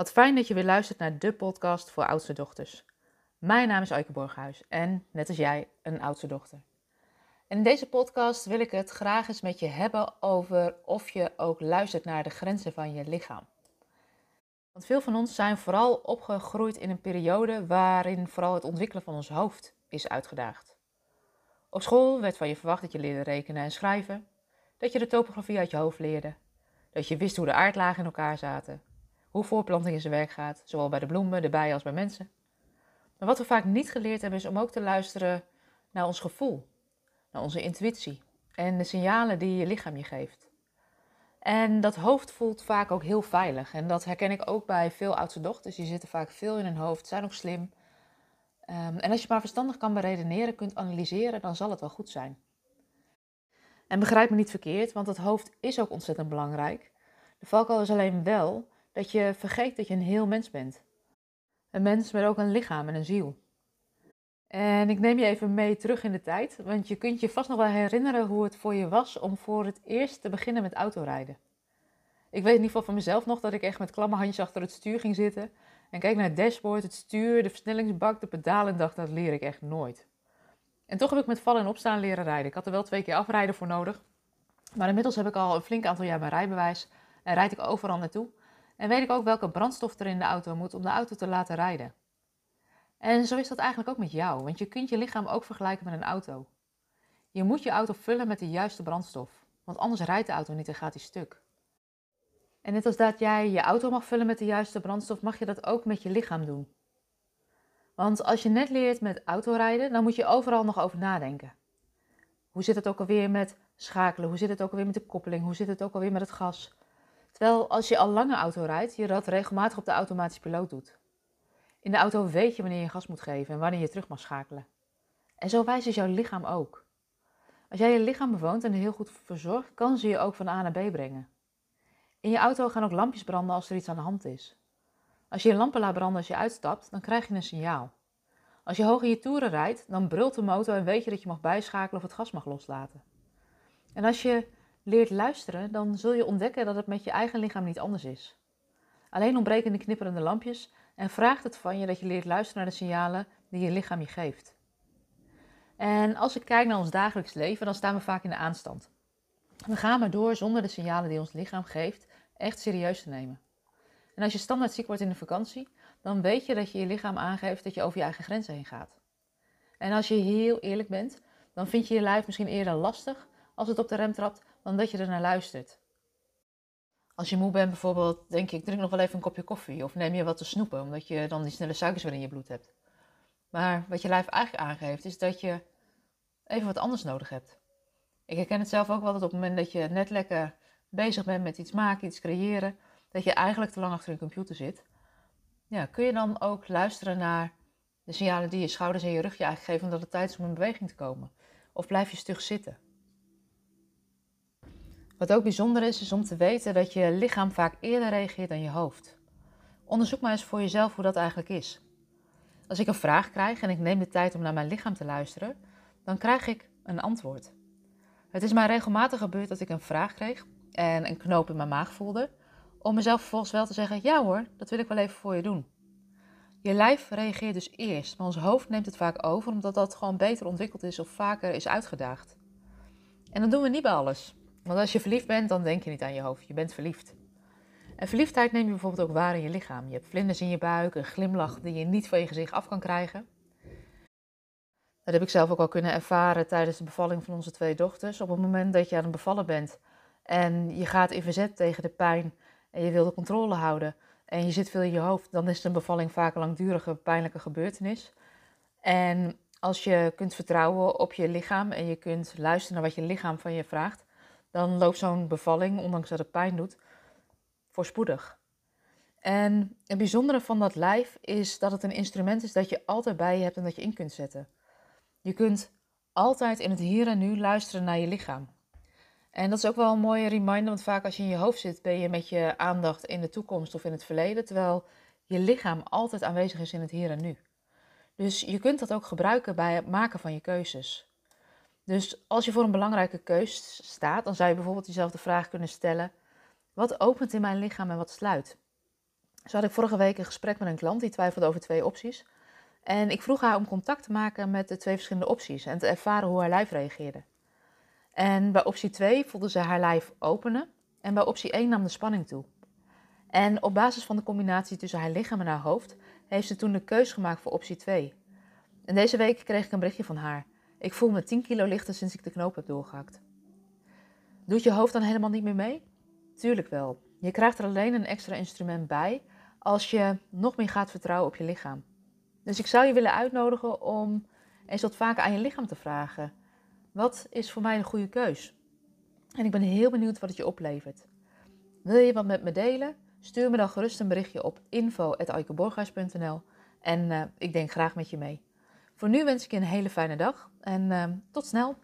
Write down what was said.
Wat fijn dat je weer luistert naar de podcast voor oudste dochters. Mijn naam is Eike Borghuis en, net als jij, een oudste dochter. In deze podcast wil ik het graag eens met je hebben over of je ook luistert naar de grenzen van je lichaam. Want veel van ons zijn vooral opgegroeid in een periode waarin vooral het ontwikkelen van ons hoofd is uitgedaagd. Op school werd van je verwacht dat je leerde rekenen en schrijven, dat je de topografie uit je hoofd leerde, dat je wist hoe de aardlagen in elkaar zaten, hoe voorplanting in zijn werk gaat, zowel bij de bloemen, de bijen als bij mensen. Maar wat we vaak niet geleerd hebben is om ook te luisteren naar ons gevoel, naar onze intuïtie en de signalen die je lichaam je geeft. En dat hoofd voelt vaak ook heel veilig. En dat herken ik ook bij veel oudste dochters. Die zitten vaak veel in hun hoofd, zijn ook slim. Um, en als je maar verstandig kan beredeneren, kunt analyseren, dan zal het wel goed zijn. En begrijp me niet verkeerd, want het hoofd is ook ontzettend belangrijk. De valkuil is alleen wel dat je vergeet dat je een heel mens bent. Een mens met ook een lichaam en een ziel. En ik neem je even mee terug in de tijd, want je kunt je vast nog wel herinneren hoe het voor je was om voor het eerst te beginnen met autorijden. Ik weet in ieder geval van mezelf nog dat ik echt met klamme handjes achter het stuur ging zitten en keek naar het dashboard, het stuur, de versnellingsbak, de pedalen en dacht dat leer ik echt nooit. En toch heb ik met vallen en opstaan leren rijden. Ik had er wel twee keer afrijden voor nodig, maar inmiddels heb ik al een flink aantal jaar mijn rijbewijs en rijd ik overal naartoe. En weet ik ook welke brandstof er in de auto moet om de auto te laten rijden. En zo is dat eigenlijk ook met jou, want je kunt je lichaam ook vergelijken met een auto. Je moet je auto vullen met de juiste brandstof, want anders rijdt de auto niet en gaat die stuk. En net als dat jij je auto mag vullen met de juiste brandstof, mag je dat ook met je lichaam doen. Want als je net leert met autorijden, dan moet je overal nog over nadenken. Hoe zit het ook alweer met schakelen? Hoe zit het ook alweer met de koppeling? Hoe zit het ook alweer met het gas? Terwijl als je al lange auto rijdt, je dat regelmatig op de automatische piloot doet. In de auto weet je wanneer je gas moet geven en wanneer je terug mag schakelen. En zo wijst is jouw lichaam ook. Als jij je lichaam bewoont en heel goed verzorgt, kan ze je ook van A naar B brengen. In je auto gaan ook lampjes branden als er iets aan de hand is. Als je je lampen laat branden als je uitstapt, dan krijg je een signaal. Als je hoog in je toeren rijdt, dan brult de motor en weet je dat je mag bijschakelen of het gas mag loslaten. En als je leert luisteren, dan zul je ontdekken dat het met je eigen lichaam niet anders is. Alleen ontbreken de knipperende lampjes en vraagt het van je dat je leert luisteren naar de signalen die je lichaam je geeft. En als ik kijk naar ons dagelijks leven, dan staan we vaak in de aanstand. We gaan maar door zonder de signalen die ons lichaam geeft echt serieus te nemen. En als je standaard ziek wordt in de vakantie, dan weet je dat je je lichaam aangeeft dat je over je eigen grenzen heen gaat. En als je heel eerlijk bent, dan vind je je lijf misschien eerder lastig als het op de rem trapt dan dat je er naar luistert. Als je moe bent bijvoorbeeld, denk je, ik drink nog wel even een kopje koffie of neem je wat te snoepen, omdat je dan die snelle suikers weer in je bloed hebt. Maar wat je lijf eigenlijk aangeeft, is dat je even wat anders nodig hebt. Ik herken het zelf ook wel dat op het moment dat je net lekker bezig bent met iets maken, iets creëren, dat je eigenlijk te lang achter een computer zit. Ja, kun je dan ook luisteren naar de signalen die je schouders en je rug je eigenlijk geven dat het tijd is om in beweging te komen? Of blijf je stug zitten? Wat ook bijzonder is, is om te weten dat je lichaam vaak eerder reageert dan je hoofd. Onderzoek maar eens voor jezelf hoe dat eigenlijk is. Als ik een vraag krijg en ik neem de tijd om naar mijn lichaam te luisteren, dan krijg ik een antwoord. Het is mij regelmatig gebeurd dat ik een vraag kreeg en een knoop in mijn maag voelde, om mezelf vervolgens wel te zeggen: Ja hoor, dat wil ik wel even voor je doen. Je lijf reageert dus eerst, maar ons hoofd neemt het vaak over omdat dat gewoon beter ontwikkeld is of vaker is uitgedaagd. En dat doen we niet bij alles. Want als je verliefd bent, dan denk je niet aan je hoofd. Je bent verliefd. En verliefdheid neem je bijvoorbeeld ook waar in je lichaam. Je hebt vlinders in je buik, een glimlach die je niet van je gezicht af kan krijgen. Dat heb ik zelf ook al kunnen ervaren tijdens de bevalling van onze twee dochters. Op het moment dat je aan het bevallen bent en je gaat in verzet tegen de pijn en je wil de controle houden en je zit veel in je hoofd, dan is een bevalling vaak een langdurige pijnlijke gebeurtenis. En als je kunt vertrouwen op je lichaam en je kunt luisteren naar wat je lichaam van je vraagt, dan loopt zo'n bevalling, ondanks dat het pijn doet, voorspoedig. En het bijzondere van dat lijf is dat het een instrument is dat je altijd bij je hebt en dat je in kunt zetten. Je kunt altijd in het hier en nu luisteren naar je lichaam. En dat is ook wel een mooie reminder, want vaak als je in je hoofd zit, ben je met je aandacht in de toekomst of in het verleden, terwijl je lichaam altijd aanwezig is in het hier en nu. Dus je kunt dat ook gebruiken bij het maken van je keuzes. Dus als je voor een belangrijke keus staat, dan zou je bijvoorbeeld jezelf de vraag kunnen stellen: wat opent in mijn lichaam en wat sluit? Zo had ik vorige week een gesprek met een klant die twijfelde over twee opties. En ik vroeg haar om contact te maken met de twee verschillende opties en te ervaren hoe haar lijf reageerde. En bij optie 2 voelde ze haar lijf openen en bij optie 1 nam de spanning toe. En op basis van de combinatie tussen haar lichaam en haar hoofd heeft ze toen de keus gemaakt voor optie 2. En deze week kreeg ik een berichtje van haar. Ik voel me 10 kilo lichter sinds ik de knoop heb doorgehakt. Doet je hoofd dan helemaal niet meer mee? Tuurlijk wel. Je krijgt er alleen een extra instrument bij als je nog meer gaat vertrouwen op je lichaam. Dus ik zou je willen uitnodigen om eens wat vaker aan je lichaam te vragen. Wat is voor mij een goede keus? En ik ben heel benieuwd wat het je oplevert. Wil je wat met me delen? Stuur me dan gerust een berichtje op info.aikeborghuis.nl en uh, ik denk graag met je mee. Voor nu wens ik je een hele fijne dag en uh, tot snel!